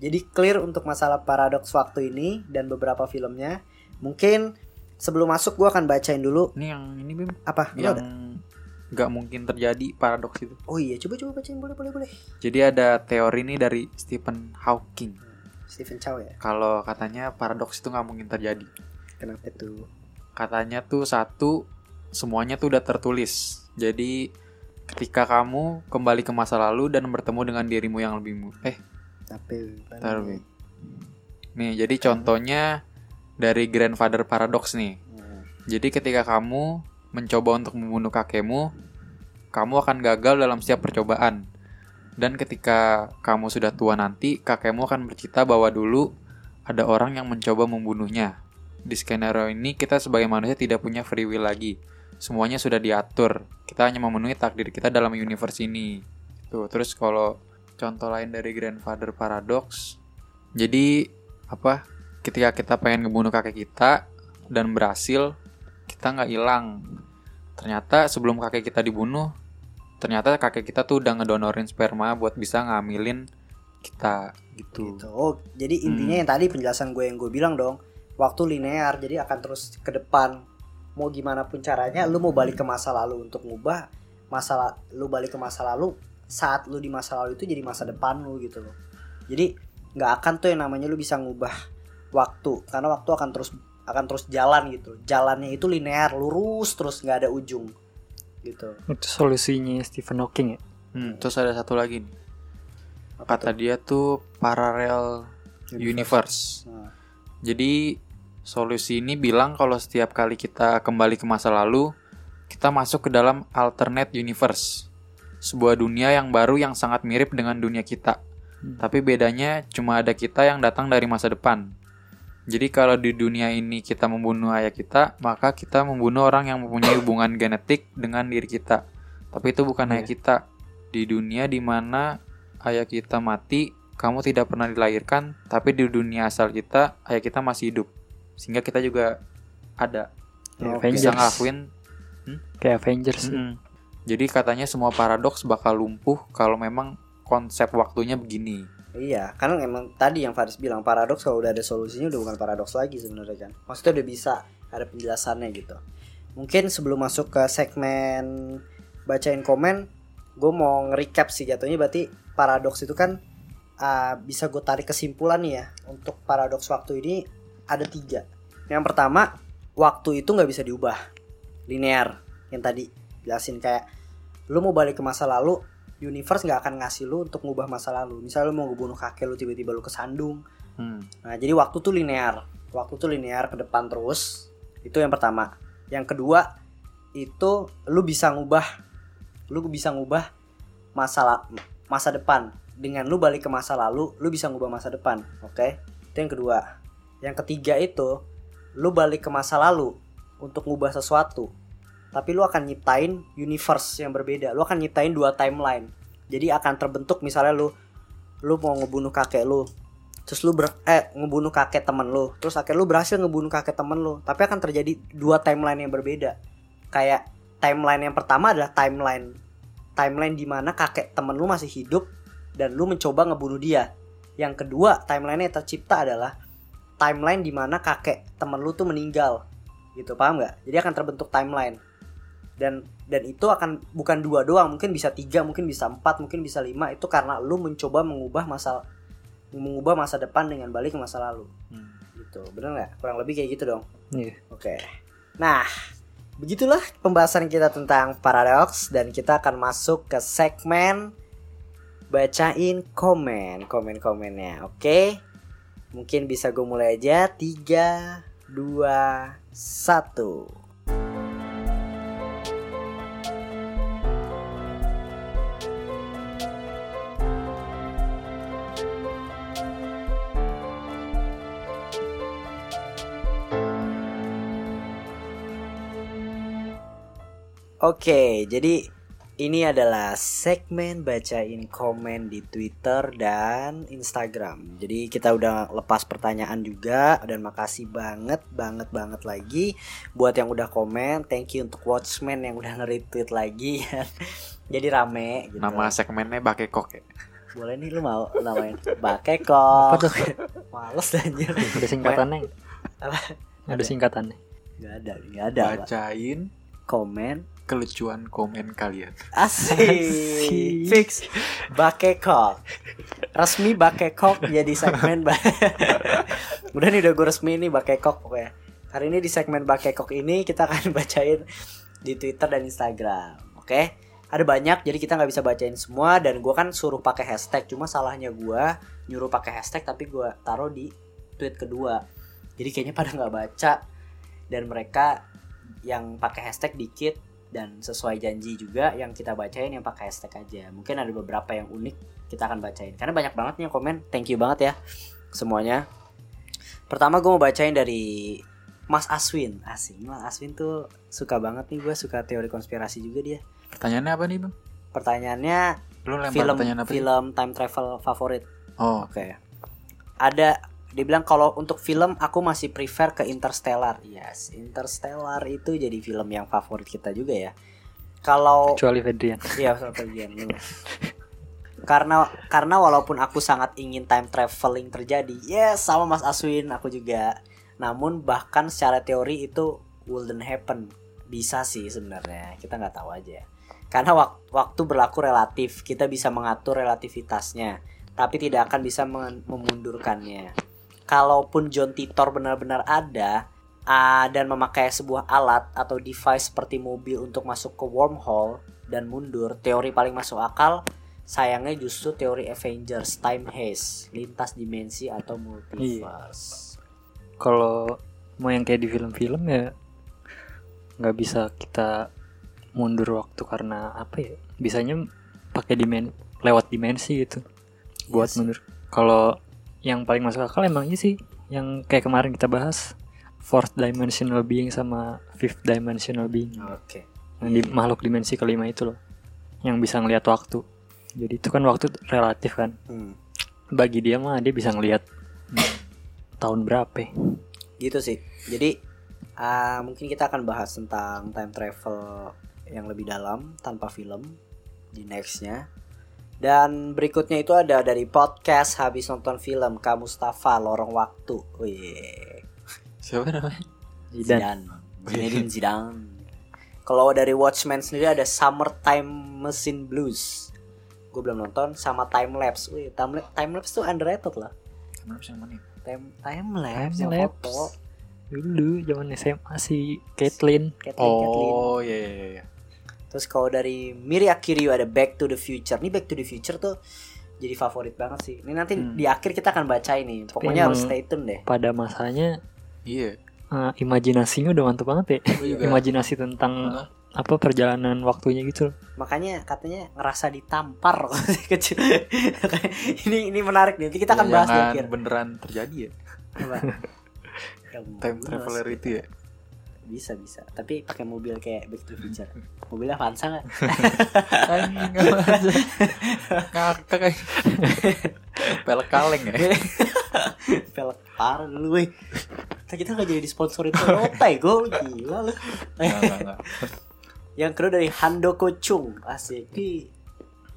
jadi clear untuk masalah paradoks waktu ini dan beberapa filmnya mungkin sebelum masuk gue akan bacain dulu Ini yang ini Bim, apa yang ada? nggak mungkin terjadi paradoks itu. oh iya coba coba bacain boleh boleh boleh Jadi ada teori ini dari Stephen Hawking. Stephen Chow ya Kalau katanya paradoks itu nggak mungkin terjadi. kenapa tuh Katanya tuh satu semuanya tuh udah tertulis. Jadi ketika kamu kembali ke masa lalu dan bertemu dengan dirimu yang lebih mu- eh tapi Bentar, Bim. Nih, jadi contohnya dari grandfather paradox nih. Hmm. Jadi ketika kamu mencoba untuk membunuh kakekmu, kamu akan gagal dalam setiap percobaan. Dan ketika kamu sudah tua nanti, kakekmu akan bercerita bahwa dulu ada orang yang mencoba membunuhnya. Di skenario ini kita sebagai manusia tidak punya free will lagi. Semuanya sudah diatur. Kita hanya memenuhi takdir kita dalam universe ini. Tuh, terus kalau contoh lain dari grandfather paradox, jadi apa? Ketika kita pengen ngebunuh kakek kita dan berhasil, kita nggak hilang. Ternyata sebelum kakek kita dibunuh, ternyata kakek kita tuh udah ngedonorin sperma buat bisa ngambilin kita gitu. gitu. Oh, jadi intinya yang tadi penjelasan gue yang gue bilang dong, waktu linear, jadi akan terus ke depan. Mau gimana pun caranya, lu mau balik ke masa lalu untuk ngubah masalah, lu balik ke masa lalu saat lu di masa lalu itu jadi masa depan lu gitu loh. Jadi nggak akan tuh yang namanya lu bisa ngubah waktu, karena waktu akan terus akan terus jalan gitu. Jalannya itu linear, lurus terus nggak ada ujung gitu. Itu solusinya Stephen Hawking ya. Hmm, terus ada satu lagi nih. Kata dia tuh parallel universe. Nah, Jadi solusi ini bilang kalau setiap kali kita kembali ke masa lalu, kita masuk ke dalam alternate universe. Sebuah dunia yang baru yang sangat mirip dengan dunia kita. Hmm. Tapi bedanya cuma ada kita yang datang dari masa depan. Jadi kalau di dunia ini kita membunuh ayah kita, maka kita membunuh orang yang mempunyai hubungan genetik dengan diri kita. Tapi itu bukan ayah Iya. kita. Di dunia di mana ayah kita mati, kamu tidak pernah dilahirkan, tapi di dunia asal kita, ayah kita masih hidup. Sehingga kita juga ada. Kayak Oke. Bisa Avengers. ngelakuin. Kayak Avengers. ya. Jadi katanya semua paradoks bakal lumpuh kalau memang konsep waktunya begini. Iya, karena emang tadi yang Faris bilang paradoks kalau udah ada solusinya udah bukan paradoks lagi sebenarnya kan. Maksudnya udah bisa ada penjelasannya gitu. Mungkin sebelum masuk ke segmen bacain komen, gue mau nge-recap sih jatuhnya berarti paradoks itu kan uh, bisa gue tarik kesimpulan nih ya untuk paradoks waktu ini ada tiga. Yang pertama, waktu itu nggak bisa diubah, linear. Yang tadi jelasin kayak lu mau balik ke masa lalu, universe nggak akan ngasih lu untuk ngubah masa lalu. Misalnya lu mau ngebunuh kakek lu tiba-tiba lu kesandung Hmm. Nah, jadi waktu tuh linear. Waktu tuh linear ke depan terus. Itu yang pertama. Yang kedua, itu lu bisa ngubah lu bisa ngubah masa masa depan. Dengan lu balik ke masa lalu, lu bisa ngubah masa depan. Oke? Itu yang kedua. Yang ketiga itu lu balik ke masa lalu untuk ngubah sesuatu. Tapi lu akan nyiptain universe yang berbeda. Lu akan nyiptain dua timeline. Jadi akan terbentuk misalnya lu lu mau ngebunuh kakek lu. Terus lu ber eh ngebunuh kakek temen lu. Terus akhirnya lu berhasil ngebunuh kakek temen lu. Tapi akan terjadi dua timeline yang berbeda. Kayak timeline yang pertama adalah timeline. Timeline di mana kakek temen lu masih hidup dan lu mencoba ngebunuh dia. Yang kedua timeline yang tercipta adalah timeline di mana kakek temen lu tuh meninggal. Gitu paham nggak? Jadi akan terbentuk timeline dan dan itu akan bukan dua doang mungkin bisa tiga mungkin bisa empat mungkin bisa lima. Itu karena lu mencoba mengubah masa mengubah masa depan dengan balik ke masa lalu. Hmm. gitu. Bener nggak? Kurang lebih kayak gitu dong. Iya. oke. Nah begitulah pembahasan kita tentang paradoks dan kita akan masuk ke segmen bacain komen komen komennya oke? Mungkin bisa gue mulai aja. Tiga dua satu Oke, jadi ini adalah segmen bacain komen di Twitter dan Instagram. Jadi kita udah lepas pertanyaan juga dan makasih banget banget banget lagi buat yang udah komen. Thank you untuk Watchmen yang udah nge-retweet lagi. Jadi rame gitu. Nama segmennya Bakekok ya. Boleh nih lu mau namain Bakekok. Apa tuh? Males anjir. Ada singkatannya. Apa? Ada singkatannya. Gak ada, gak ada. Bacain Komen kelucuan komen kalian. Asik. Asik. Fix. Bakekok. Resmi Bakekok jadi segmen ba Udah nih udah gue resmi nih Bakekok pokoknya. Hari ini di segmen Bakekok ini kita akan bacain di Twitter dan Instagram. Oke? Ada banyak jadi kita nggak bisa bacain semua dan gue kan suruh pakai hashtag. Cuma salahnya gue nyuruh pakai hashtag tapi gue taruh di tweet kedua. Jadi kayaknya pada nggak baca dan mereka yang pakai hashtag dikit dan sesuai janji juga yang kita bacain yang pakai hashtag aja. Mungkin ada beberapa yang unik kita akan bacain. Karena banyak banget nih yang komen. Thank you banget ya semuanya. Pertama gue mau bacain dari Mas Aswin. Asing, Mas Aswin tuh suka banget nih gue suka teori konspirasi juga dia. Pertanyaannya apa nih bang? Pertanyaannya Lu film pertanyaan apa? film time travel favorit. Oh, Oke. Ada dia bilang kalau untuk film aku masih prefer ke Interstellar. Yes, Interstellar itu jadi film yang favorit kita juga ya. Kalau Kecuali Fedrian. Iya, lu. Karena karena walaupun aku sangat ingin time traveling terjadi, yes sama Mas Aswin aku juga. Namun bahkan secara teori itu wouldn't happen. Bisa sih sebenarnya, kita nggak tahu aja. Karena wak- waktu berlaku relatif, kita bisa mengatur relativitasnya, tapi tidak akan bisa mem- memundurkannya. Kalaupun John Titor benar-benar ada, ah, dan memakai sebuah alat atau device seperti mobil untuk masuk ke wormhole dan mundur, teori paling masuk akal sayangnya justru teori Avengers time haze, lintas dimensi atau multiverse. Kalau mau yang kayak di film-film ya nggak bisa kita mundur waktu karena apa ya? Bisanya pakai dimen lewat dimensi gitu buat Yes. mundur. Kalau yang paling masuk akal emang ini sih yang kayak kemarin kita bahas fourth dimensional being sama fifth dimensional being Oke. yang di makhluk dimensi kelima itu loh yang bisa ngelihat waktu jadi itu kan waktu relatif kan Hmm. bagi dia mah dia bisa ngelihat tahun berapa. Gitu sih. Jadi ah, mungkin kita akan bahas tentang time travel yang lebih dalam tanpa film di nextnya. Dan berikutnya itu ada dari podcast habis nonton film Kak Mustafa Lorong Waktu. Wih. siapa namanya? Zidane. Zidane. Zinedine Zidane. Kalau dari Watchmen sendiri ada Summertime Machine Blues. Gue belum nonton sama Time Lapse. Wih, time, time lapse tuh underrated lah. Kenapa sih namanya? Time time lapse, Time yang lapse. foto. dulu zaman SMA si Caitlyn Kathleen, Kathleen. Oh, iya iya iya. Terus kalau dari Miri Akiryu ada Back to the Future. Nih Back to the Future tuh jadi favorit banget sih. Ini nanti Hmm. di akhir kita akan baca ini. Pokoknya harus stay tune deh. pada masanya Iya. eh, imajinasinya udah mantep banget ya imajinasi tentang Hah? apa perjalanan waktunya gitu loh. Makanya katanya ngerasa ditampar kecil. ini ini menarik nih. Nanti kita akan Ya, bahas di akhir. beneran terjadi ya. Yang Time traveler itu ya. Bisa bisa. Tapi pakai mobil kayak Back to Future. Mobilnya Avanza nggak? Kayak. Pelek kaleng ya. Velg parah dulu weh. Kita nggak jadi disponsorin Toyota ya gue gila lu. Yang kedua dari Handoko Chung Asik Di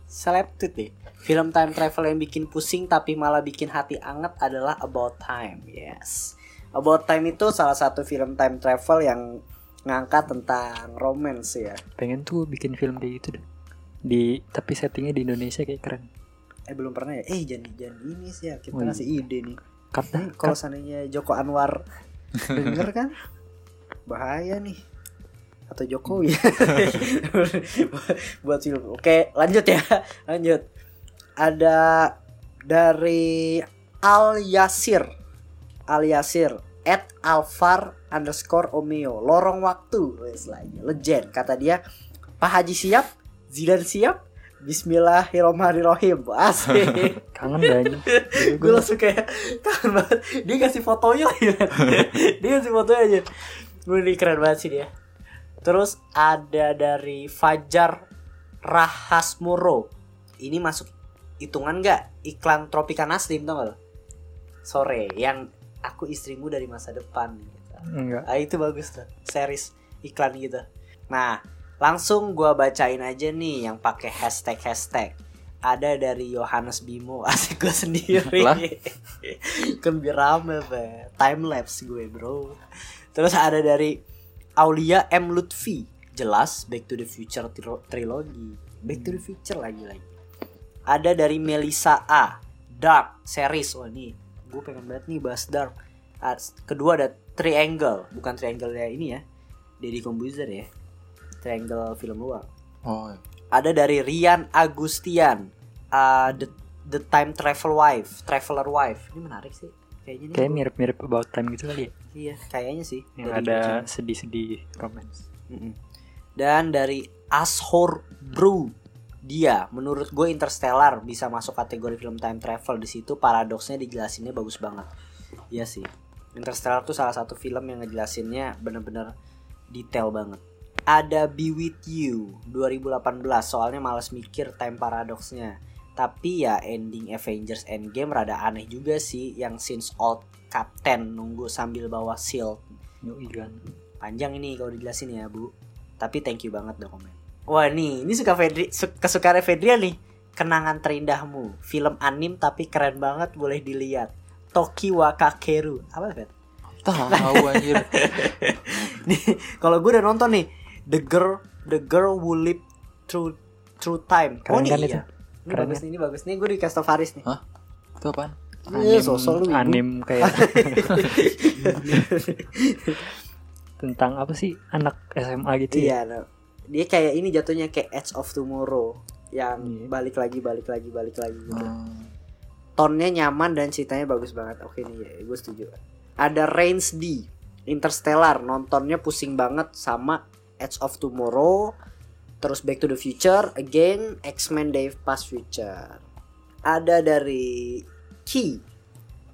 Seleptit nih Film time travel yang bikin pusing Tapi malah bikin hati anget adalah About Time Yes About Time itu salah satu film time travel yang Ngangkat tentang romance ya. Pengen tuh bikin film kayak gitu deh. Di tapi settingnya di Indonesia kayak keren. Eh belum pernah ya? Eh jangan, jangan ini sih ya. Kita Oh, iya. ngasih ide nih. Dah, Eh, Kalau seandainya Joko Anwar Denger kan Bahaya nih. Atau Jokowi. Buat film. Oke lanjut ya. Lanjut. Ada Dari Al Yasir Al Yasir At Alvar underscore Omeo. Lorong waktu lagi Legend Kata dia. Pak Haji siap? Zidan siap? Bismillahirrahmanirrahim. Asik. Kangen banget. gue langsung kayak kangen banget. Dia kasih fotonya lagi. Dia kasih fotonya aja. Gue ini keren banget sih dia. Terus ada dari Fajar Rahasmuro ini masuk hitungan nggak? Iklan Tropika Naslim tau gak lo? sore yang aku istrimu dari masa depan gitu. Enggak. Ah itu bagus tuh series iklan gitu. Nah langsung gua bacain aja nih yang pakai hashtag hashtag. Ada dari Yohanes Bimo asik gue sendiri. Kan biar rame be. Time lapse gue bro. Terus ada dari Aulia M Lutfi. Jelas Back to the Future trilo- trilogi. Back to the Future lagi-lagi. Ada dari Melisa A. Dark series. Wah nih gue pengen banget nih bahas Dark. Ah, kedua ada Triangle, bukan Triangle ya ini ya. Deddy Kombuzer ya. Triangle film luar. Oh, Ada dari Rian Agustian. Ah, the The Time Travel Wife, Traveler Wife. Ini menarik sih. Kayaknya. Kayak mirip-mirip about time gitu kali ya. Iya, kayaknya sih. Yang Dari ada sedih-sedih romance. Mm-mm. Dan dari Ashor Brew dia menurut gue Interstellar bisa masuk kategori film time travel di situ paradoksnya dijelasinnya bagus banget. Iya sih Interstellar tuh salah satu film yang ngejelasinnya bener-bener detail banget. Ada Be With You 2018 soalnya males mikir time paradoksnya. Tapi ya ending Avengers Endgame rada aneh juga sih yang since old Captain nunggu sambil bawa shield. Kan. panjang ini kalau dijelasin ya bu. Tapi thank you banget udah komen wah nih ini suka Fedri su- kesukaan Fedrian nih kenangan terindahmu film anim tapi keren banget boleh dilihat Toki wa Kakeru apa Fed? tahu anjir. nih kalau gue udah nonton nih The Girl The Girl Who Lived Through Through Time oh Keren nih kan iya itu? ini Keren bagus ya? nih ini bagus nih gue di Castle Faris nih Hah? Itu apaan? Iya, sosok lu anim kayak tentang apa sih anak SMA gitu ya? Iya, no. Dia kayak ini jatuhnya kayak Edge of Tomorrow yang Iya. balik lagi balik lagi balik lagi gitu. Hmm. Tonnya nyaman dan ceritanya bagus banget. Oke nih, ya, gue setuju. Ada Reigns D, Interstellar, nontonnya pusing banget sama Edge of Tomorrow, terus Back to the Future, Again, X-Men Day Past Future. Ada dari Ki,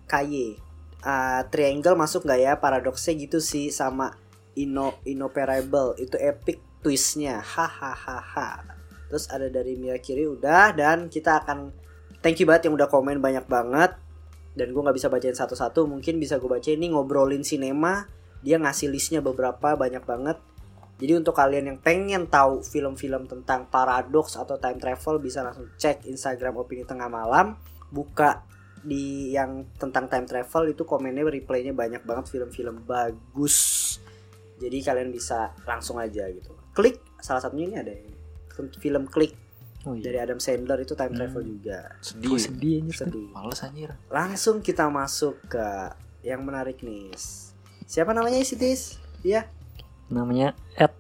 KY, Ah, Triangle masuk nggak ya? Paradoksnya gitu sih sama Ino Inoperable itu epic twistnya, hahaha. Terus ada dari Miyakiri udah dan kita akan thank you banget yang udah komen banyak banget. Dan gue nggak bisa bacain satu-satu mungkin bisa gue bacain. Ini ngobrolin sinema dia ngasih listnya beberapa banyak banget. Jadi untuk kalian yang pengen tahu film-film tentang paradox atau time travel bisa langsung cek Instagram opini tengah malam. Buka di yang tentang time travel itu komennya replaynya banyak banget film-film bagus. Jadi kalian bisa langsung aja gitu klik salah satunya ini ada film klik Oh iya. dari Adam Sandler itu time Hmm. travel juga Sedih. Gue sedih anjir sedih Males anjir. langsung kita masuk ke yang menarik nih siapa namanya si Tis dia Namanya at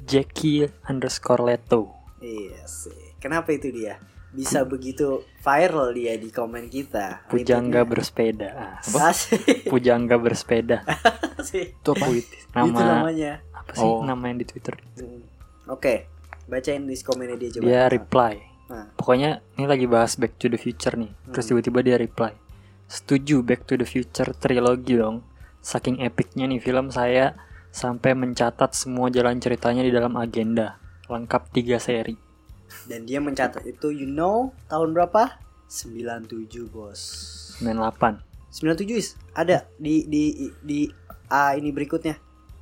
Jackie underscore Leto. iya sih kenapa itu dia bisa begitu viral dia di komen kita. Pujangga bersepeda. Asik. Pujangga bersepeda. Itu apa? Puitis. Itu Nama namanya. apa sih Oh. nama yang di Twitter? Hmm. Oke, bacain di komennya dia coba. Dia reply. Nah. Pokoknya ini lagi bahas Back to the Future nih. Terus Hmm. tiba-tiba dia reply. Setuju Back to the Future trilogi dong. Saking epicnya nih film saya sampai mencatat semua jalan ceritanya di dalam agenda. Lengkap tiga seri. Dan dia mencatat itu you know tahun berapa? 97, Bos. 98. 97 is ada di di di ah, ini berikutnya.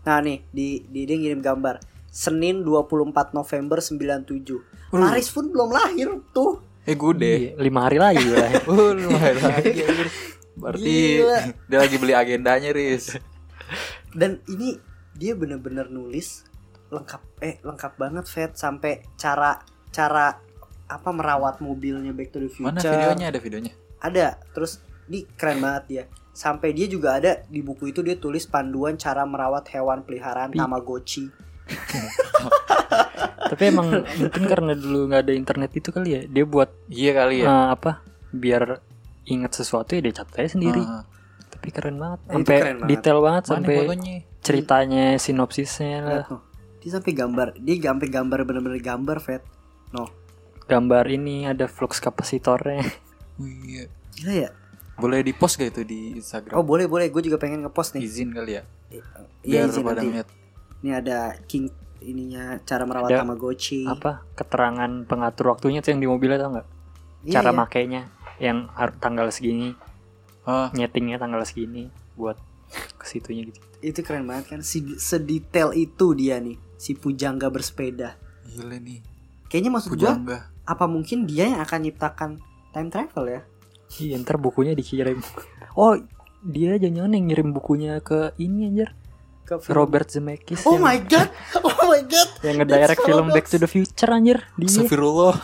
Nah nih di, di dia ngirim gambar. Senin 24 November 97. Laris pun belum lahir tuh. Eh gue deh. Iya, lima hari lagi gue lahir. Oh, lumayan lagi. anjir. Berarti Gila. dia lagi beli agendanya, Riz. Dan ini dia bener-bener nulis lengkap eh lengkap banget Fed sampai cara cara apa merawat mobilnya Back to the Future. Mana videonya? Ada videonya. Ada. Terus ini keren banget dia. Sampai dia juga ada di buku itu dia tulis panduan cara merawat hewan peliharaan Pi- Tamagotchi. Tapi emang mungkin karena dulu nggak ada internet itu kali ya. Dia buat Iya kali ya. eh, apa? Biar ingat sesuatu ya dia catat aja sendiri. Ah. Tapi keren banget. Eh, Sampai keren banget. detail banget Mana sampai fotonya? ceritanya sinopsisnya lah. Dia sampai gambar, dia sampai gambar bener-bener gambar Fed. No, Gambar ini ada flux kapasitornya. Oh, iya. gila ya. Boleh di post gak itu di Instagram? Oh boleh boleh, gue juga pengen ngepost nih. Izin kali ya. Iya Biar izin pada nanti. Ini ada King ininya cara merawat Ada Tamagotchi. apa? Keterangan pengatur waktunya tuh yang di mobilnya tau nggak? Iya, Cara iya. makainya yang tanggal segini, Ah, nyetingnya tanggal segini buat ke situnya gitu. Itu keren banget kan. Si, sedetail itu dia nih, si Pujangga bersepeda. gila nih. Kayaknya maksud gua Pujangga. apa mungkin dia yang akan nyiptakan time travel ya? Iya, ntar bukunya dikirim. Oh, dia jangan yang ngirim bukunya ke ini anjir. Ke film- Robert Zemeckis Oh my god. Oh my god. yang ngedirect film. Back to the Future anjir. Dia. Astagfirullah.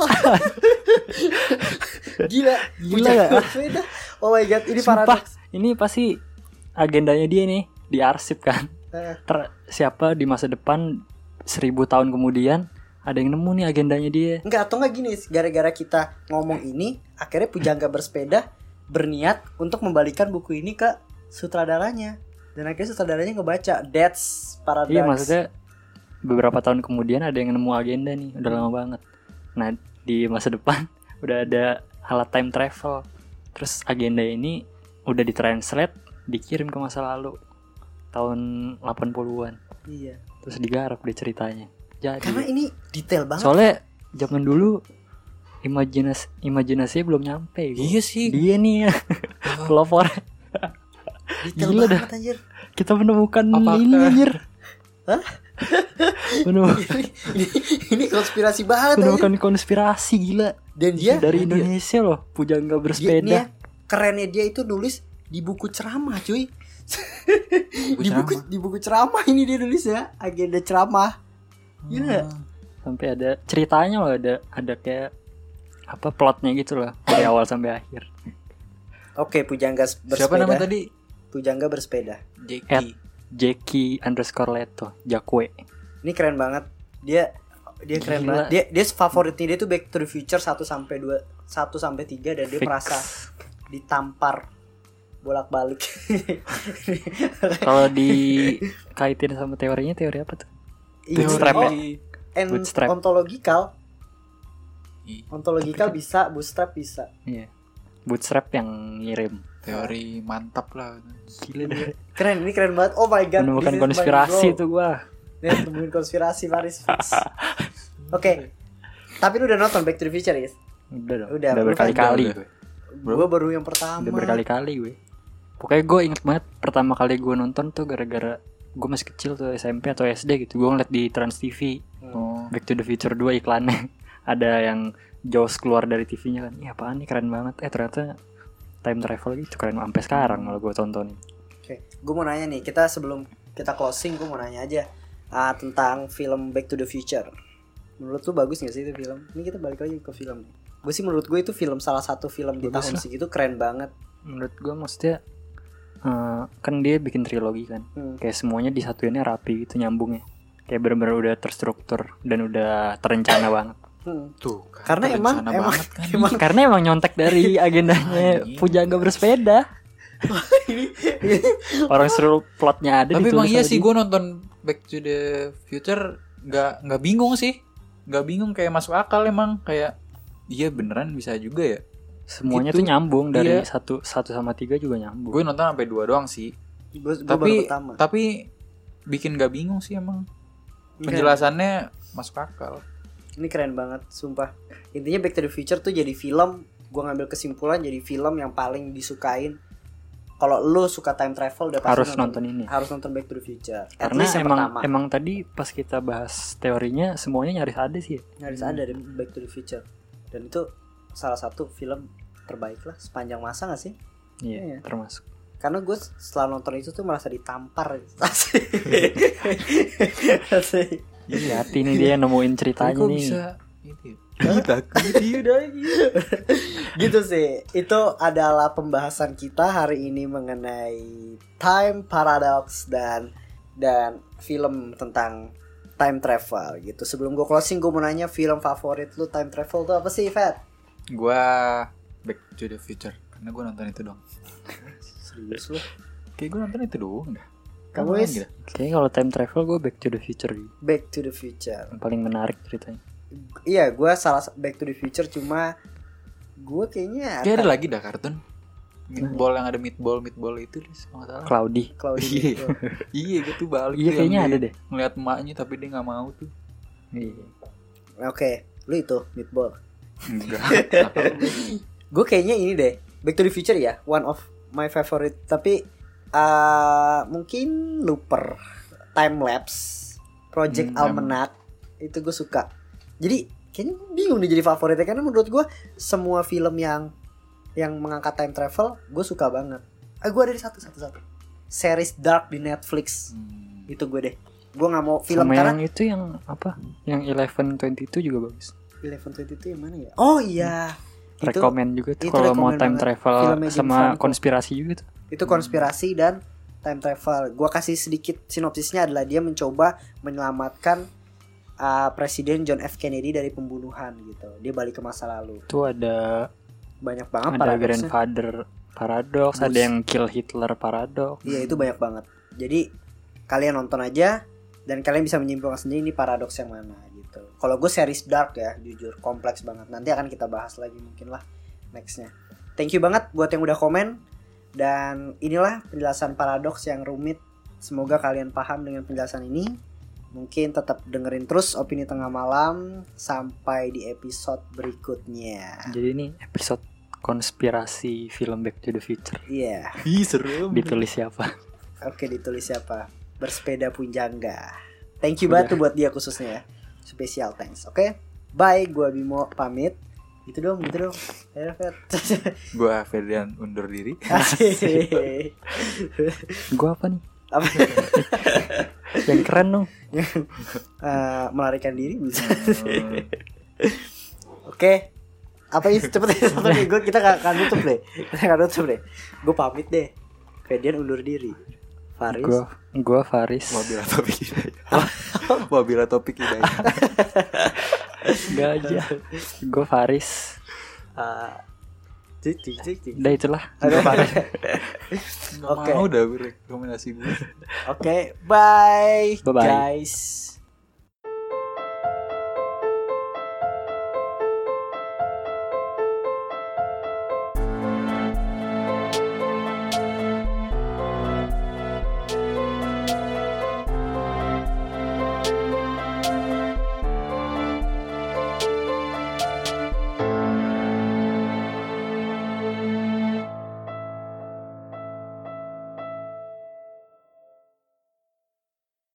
Gila. Gila gak? Oh my god, ini Sumpah, paradoks. ini pasti agendanya dia nih diarsip kan. Eh, Ter siapa di masa depan seribu tahun kemudian ada yang nemu nih agendanya dia. Enggak atau enggak gini, gara-gara kita ngomong ini, akhirnya Pujangga bersepeda berniat untuk membalikan buku ini ke sutradaranya. Dan akhirnya sutradaranya ngebaca That's Paradox. Iya maksudnya beberapa tahun kemudian ada yang nemu agenda nih, udah lama banget. Nah di masa depan udah ada alat time travel. Terus agenda ini udah ditranslate, dikirim ke masa lalu tahun 80-an. Iya. Terus digarap deh ceritanya. Jadi Karena ini detail banget. soalnya zaman dulu imajinasi imajinasinya belum nyampe. gitu. Iya sih. Dia nih ya pelopor. detail gila banget anjir. Kita menemukan Apakah- ini anjir. Hah? Menemukan, ini, ini, ini konspirasi banget anjir. menemukan konspirasi gila. Dan dia dari dia- Indonesia loh, Pujangga dia, nih bersepeda. ya, kerennya dia itu nulis di buku ceramah cuy. di buku ceramah? di buku ceramah ini dia nulis ya, agenda ceramah. Gila. Sampai ada ceritanya loh, ada ada kayak apa plotnya gitu loh dari awal sampai akhir. Oke, Pujangga bersepeda. Siapa nama tadi? Pujangga bersepeda. Jackie. Ed. Jackie underscore Leto, Jakwe. Ini keren banget. Dia dia keren Gila. banget. Dia dia favoritnya dia tuh Back to the Future 1 sampai 2 1 sampai 3 dan dia Fix. merasa ditampar bolak-balik. Kalau dikaitin sama teorinya, teori apa tuh? Ini- Bootstrap ya? oh, and Bootstrap. ontological. Ontological bisa, bootstrap bisa. Iya. Bootstrap yang ngirim. Teori mantap lah. Gila deh. Keren, ini keren banget. Oh my god. Menemukan konspirasi tuh gua. Nih, nemuin konspirasi Paris. Oke. Tapi lu udah nonton Back to the Future, guys? Udah dong. Udah, Udah, lu berkali-kali Udah, gue. Baru yang pertama. Udah berkali-kali gue. Pokoknya gue inget banget pertama kali gue nonton tuh gara-gara gue masih kecil tuh SMP atau SD gitu. Gue ngeliat di Trans TV Oh. Back to the Future 2 iklannya. Ada yang Jaws keluar dari TV-nya kan. Iya apaan nih keren banget. Eh ternyata time travel gitu keren sampai sekarang kalau gue tontonin. Oke, gue mau nanya nih, kita sebelum kita closing, gue mau nanya aja ah, tentang film Back to the Future. Menurut lu bagus gak sih itu film? Ini kita balik lagi ke film. Gue sih menurut gue itu film salah satu film di Bagus tahun lah. segitu keren banget. Menurut gue maksudnya eh, kan dia bikin trilogi kan. Hmm. Kayak semuanya disatuinnya rapi gitu nyambungnya. Kayak bener-bener udah terstruktur dan udah terencana banget. Hmm. Tuh, kan, Karena emang emang kan. emang Karena emang nyontek dari agendanya Anjing. Pujangga bersepeda. Orang suruh plotnya ada Tapi emang iya sih gue nonton Back to the Future nggak nggak bingung sih, nggak bingung kayak masuk akal emang kayak iya beneran bisa juga ya. Semuanya Gitu. tuh nyambung dari Iya. satu satu sama tiga juga nyambung. Gue nonton sampai dua doang sih. gue baru tapi tapi bikin nggak bingung sih emang. Keren. Penjelasannya masuk akal. Ini keren banget sumpah intinya Back to the Future tuh jadi film gue ngambil kesimpulan jadi film yang paling disukain kalau lu suka time travel udah pasti Harus nonton ini. harus nonton Back to the Future At Karena emang pertama emang tadi pas kita bahas teorinya semuanya nyaris ada sih. ya. harus ada dari Back to the Future dan itu salah satu film terbaik lah sepanjang masa gak sih Iya, Iya. termasuk. karena gue setelah nonton itu tuh merasa ditampar Asik. Iya, hati nih dia nemuin ceritanya kok nih. bisa itu ya? gitu sih itu adalah pembahasan kita hari ini mengenai time paradox dan dan film tentang time travel gitu sebelum gue closing gue mau nanya film favorit lu time travel tuh apa sih Fat? Gua Back to the Future karena gue nonton itu dong. serius lu Kayak gue nonton itu doang dah. Kamu, Is? gitu? Kayaknya kalau time travel gue back to the future sih. Back to the Future Yang paling menarik ceritanya. iya gue salah Back to the Future cuma gue kayaknya Kayak ada lagi dah kartun. Meatball yang ada meatball meatball itu deh, kalau salah. Cloudy. Cloudy Iya. gitu. Iya gitu balik. Iya tuh kayaknya ada dia deh. Ngeliat emaknya tapi dia nggak mau tuh. Iya. oke lu itu meatball Enggak. gue kayaknya ini deh Back to the Future ya one of my favorite tapi uh, mungkin Looper Time Lapse Project Hmm, Almanac itu gue suka jadi kayaknya bingung nih jadi favoritnya karena menurut gue semua film yang yang mengangkat time travel gue suka banget ah gue ada di satu satu satu series Dark di Netflix Hmm. itu gue deh gue nggak mau film Sama karena yang itu yang apa? Yang Eleven Twenty itu juga bagus. Eleven Twenty itu yang mana ya oh iya itu Rekomen juga tuh kalau mau time banget. travel Filmnya sama konspirasi juga tuh. Itu konspirasi dan time travel. Gua kasih sedikit sinopsisnya adalah dia mencoba menyelamatkan uh, Presiden John F Kennedy dari pembunuhan gitu. Dia balik ke masa lalu. Itu ada Banyak banget ada paradoksnya. grandfather paradox, Bus. ada yang kill Hitler paradox. Iya itu banyak banget. Jadi kalian nonton aja dan kalian bisa menyimpulkan sendiri ini paradoks yang mana gitu. Kalau gue series dark ya, jujur kompleks banget. Nanti akan kita bahas lagi mungkin lah nextnya. Thank you banget buat yang udah komen dan inilah penjelasan paradoks yang rumit. Semoga kalian paham dengan penjelasan ini. Mungkin tetap dengerin terus opini tengah malam sampai di episode berikutnya. Jadi ini episode konspirasi film Back to the Future. Iya. Ih serem. Ditulis siapa? Oke ditulis siapa? Bersepeda Punjangga. Thank you banget tuh buat dia khususnya ya. Spesial thanks. Oke. Bye, gua Bimo pamit. Gitu dong, gitu dong. Ayo, Fet. Gua Ferdian undur diri. Gua apa nih? Apa? Yang keren dong. Eh, melarikan diri bisa. Hmm. Oke. Apa ini cepet ya satu nih. Gua kita gak akan tutup deh. Kita gak tutup deh. Gue pamit deh. Fedian undur diri. Faris. Gua gua Faris. Wabila topik hidayah. Wabila topik hidayah. Enggak aja. Gua Faris. Uh, cik, cik, cik. Udah itulah. Nggak Oke. mau dah gue rekomendasi gue. Oke, bye, Bye-bye. guys.